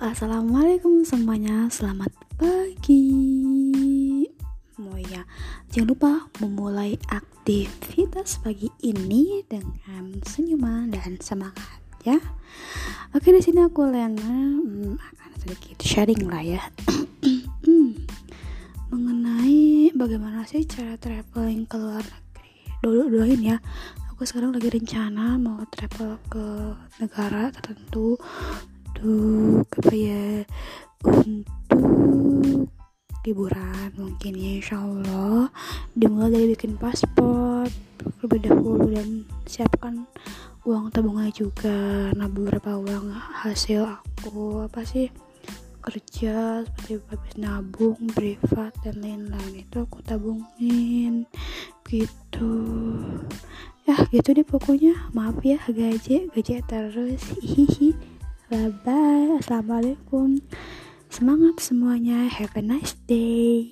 assalamualaikum semuanya, selamat pagi. Oh ya, jangan lupa memulai aktivitas pagi ini dengan senyuman dan semangat ya. Oke di sini aku Lena hmm, akan sedikit sharing lah ya mengenai bagaimana sih cara traveling ke luar negeri. Dulu doain ya, aku sekarang lagi rencana mau travel ke negara tertentu untuk apa ya untuk liburan mungkin ya insya Allah dimulai dari bikin paspor lebih dahulu dan siapkan uang tabungan juga. Nah beberapa uang hasil aku apa sih kerja seperti habis nabung privat dan lain-lain itu aku tabungin. Gitu. Ya gitu deh pokoknya. Maaf ya gaji gaji terus. Hihihi Bye bye. Assalamualaikum. Semangat semuanya. Have a nice day.